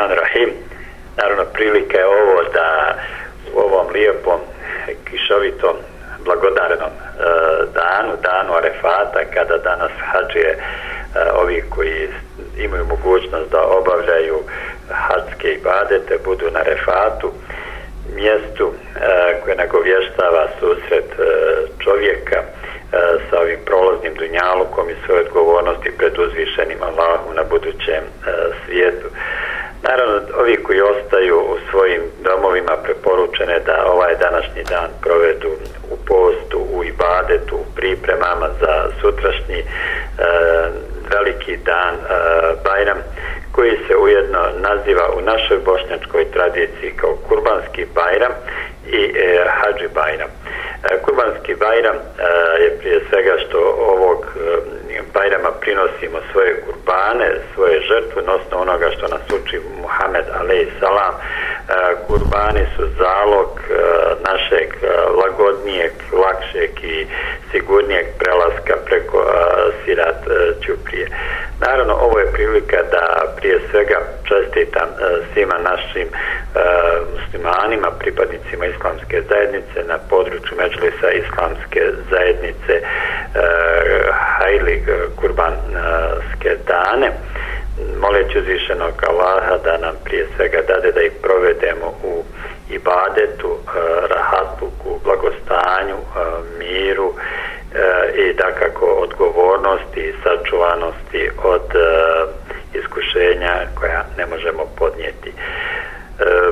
Bismillahirrahmanirrahim. Naravno, prilika je ovo da u ovom lijepom, kišovitom, blagodarenom e, danu, danu Arefata, kada danas hađije e, ovi koji imaju mogućnost da obavljaju hađske ibadete, budu na Arefatu, mjestu e, koje nagovještava susret e, čovjeka e, sa ovim prolaznim dunjalukom i svoje odgovornosti pred uzvišenim Allahom na budućem e, svijetu. Naravno, ovi koji ostaju u svojim domovima preporučene da ovaj današnji dan provedu u postu, u ibadetu, u pripremama za sutrašnji e, veliki dan e, Bajram, koji se ujedno naziva u našoj bošnjačkoj tradiciji kao Kurbanski Bajram i e, Hadži Bajram. E, kurbanski Bajram e, je prije svega što ovog e, Bajrama prinosimo svoje kurbane, svoje žrtve, nosno onoga što nas uči Muhammed alaih salam. E, kurbani su zalog e, našeg e, lagodnijeg, lakšeg i sigurnijeg prelaska preko Sirat Ćuprije. Naravno, ovo je prilika da prije svega čestitam e, svima našim e, muslimanima, pripadnicima islamske zajednice na području Međlisa islamske zajednice e, Hajlig e, kurbanske dane moleći uzvišenog Allaha da nam prije svega dade da ih provedemo u ibadetu, e, rahatluku, blagostanju, e, miru i da kako odgovornosti i sačuvanosti od iskušenja koja ne možemo.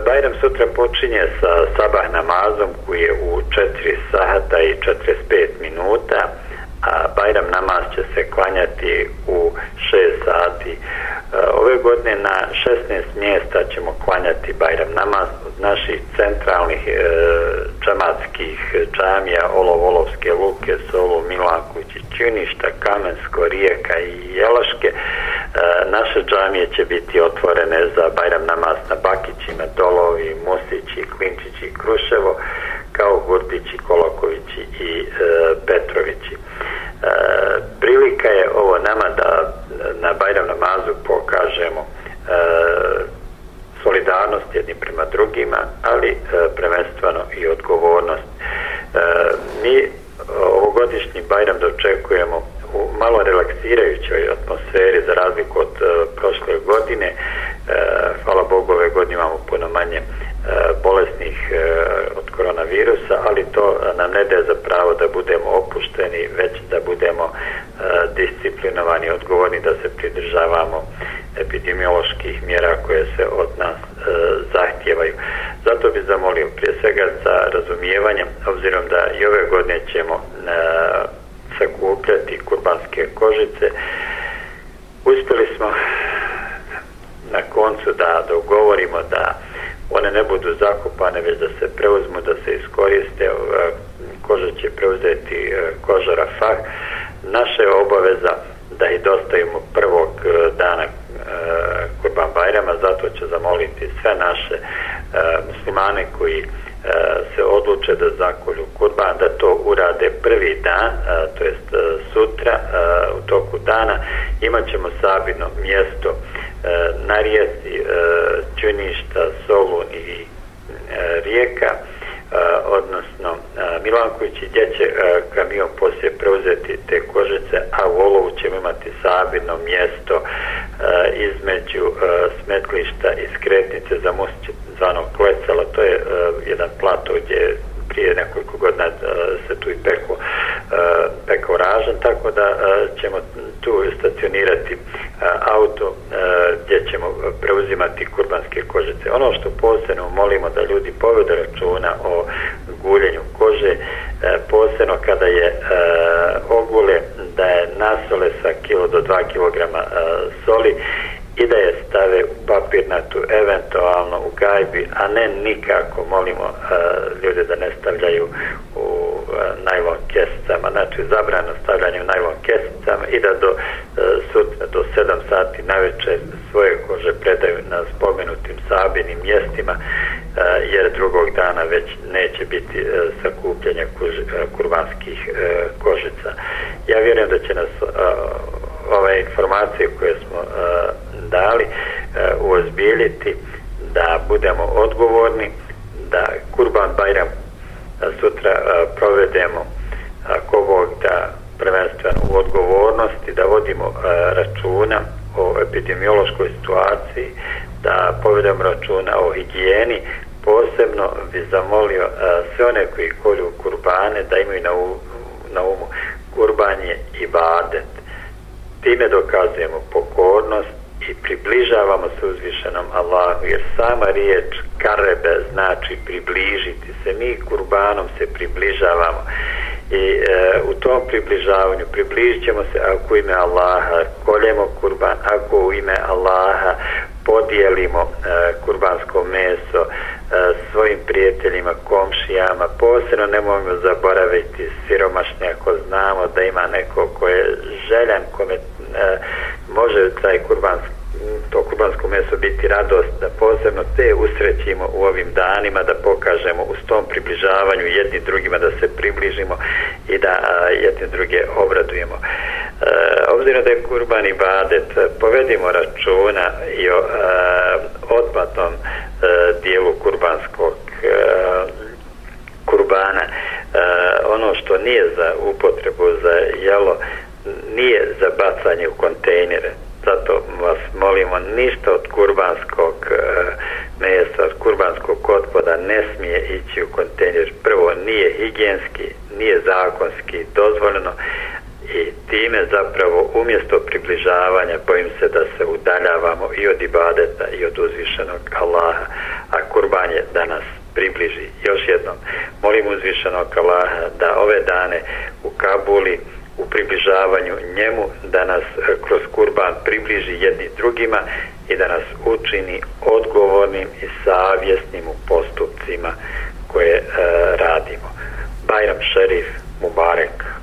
Bajram sutra počinje sa sabah namazom koji je u 4 sahata i 45 minuta, a Bajram namaz će se klanjati u 6 sati. E, ove godine na 16 mjesta ćemo klanjati Bajram namaz od naših centralnih e, čamatskih džamija, Olovolovske luke, Solo, Milankući, Čuništa, Kamensko, Rije, i Jelaške. E, naše džamije će biti otvorene za Bajram namaz na Bakićima, Dolovi, Musići, Klinčići, Kruševo, kao Gurtići, Kolokovići i e, Petrovići. E, prilika je ovo nama da na Bajram namazu pokažemo e, solidarnost jedni prema drugima, ali e, prvenstveno i odgovornost. E, mi ovogodišnji Bajram dočekujemo u malo relaksirajućoj atmosferi za razliku od e, prošle godine. E, hvala Bogu, ove godine imamo puno manje e, bolesnih e, od koronavirusa, ali to nam ne daje za pravo da budemo opušteni, već da budemo e, disciplinovani, odgovorni da se pridržavamo epidemioloških mjera koje se od nas e, zahtijevaju. Zato bi zamolio prije svega za razumijevanje, obzirom da i ove godine ćemo e, sakupljati kurbanske kožice. Uspjeli smo na koncu da dogovorimo da one ne budu zakopane, već da se preuzmu, da se iskoriste. E, koža će preuzeti e, kožara koža Naša je obaveza da ih dostavimo prvog e, dana Kurban Bajrama, zato će zamoliti sve naše muslimane koji se odluče da zakolju kurban, da to urade prvi dan, to jest sutra, eh, u toku dana, imat ćemo sabino mjesto eh, na rijeci eh, Čuništa, Solun i Rijeka, odnosno Milanković gdje će kamion poslije preuzeti te kožice, a u Olovu ćemo imati sabino mjesto između smetlišta i skretnice za most zvano Klesela, to je jedan plato gdje prije nekoliko godina se tu i peko, peko ražan, tako da ćemo tu stacionirati auto gdje ćemo preuzimati kurbanske kožice. Ono što posebno molimo da ljudi povede računa o guljenju kože, e, posebno kada je e, ogule, da je nasole sa kilo do 2 kg e, soli i da je stave u papirnatu, eventualno u gajbi, a ne nikako, molimo ljude da ne stavljaju u uh, najlon kesicama, znači zabrano stavljanje u najlon kesicama i da do sutra, do 7 sati na večer svoje kože predaju na spomenutim sabinim mjestima, e, jer drugog dana već neće biti e, sakupljanja e, kurbanskih kožica. Ja vjerujem da će nas ove informacije koje smo dali uozbiljiti da budemo odgovorni da Kurban Bajram sutra provedemo ako Bog da prvenstveno u odgovornosti da vodimo računa o epidemiološkoj situaciji povedemo računa o higijeni posebno bi zamolio e, sve one koji kolju kurbane da imaju na, u, na umu. Kurbanje i badet time dokazujemo pokornost i približavamo se uzvišenom Allahu, jer sama riječ karebe znači približiti se, mi kurbanom se približavamo. I e, u tom približavanju približit ćemo se ako u ime Allaha koljemo kurban, ako u ime Allaha podijelimo e, kurbansko meso e, svojim prijateljima, komšijama, posebno ne možemo zaboraviti siromašne ako znamo da ima neko ko je željan, kome e, može taj kurbanski to kubansko meso biti radost da posebno te usrećimo u ovim danima da pokažemo u tom približavanju jedni drugima da se približimo i da a, jedni druge obradujemo. e, Eh, obzirom da je kurban i badet eh, povedimo računa i o eh, e, odbatnom e, dijelu kurbanskog e, kurbana E, ono što nije za upotrebu za jelo nije za bacanje u kontejnere zato vas molimo ništa od kurbanskog e, mesa, od kurbanskog otpada ne smije ići u kontejner. Prvo, nije higijenski, nije zakonski dozvoljeno i time zapravo umjesto približavanja bojim se da se udaljavamo i od ibadeta i od uzvišenog Allaha, a kurban je da nas približi. Još jednom, molim uzvišenog Allaha da ove dane u Kabuli u približavanju njemu, da nas e, kroz kurban približi jedni drugima i da nas učini odgovornim i savjesnim u postupcima koje e, radimo. Bajram Šerif Mubarek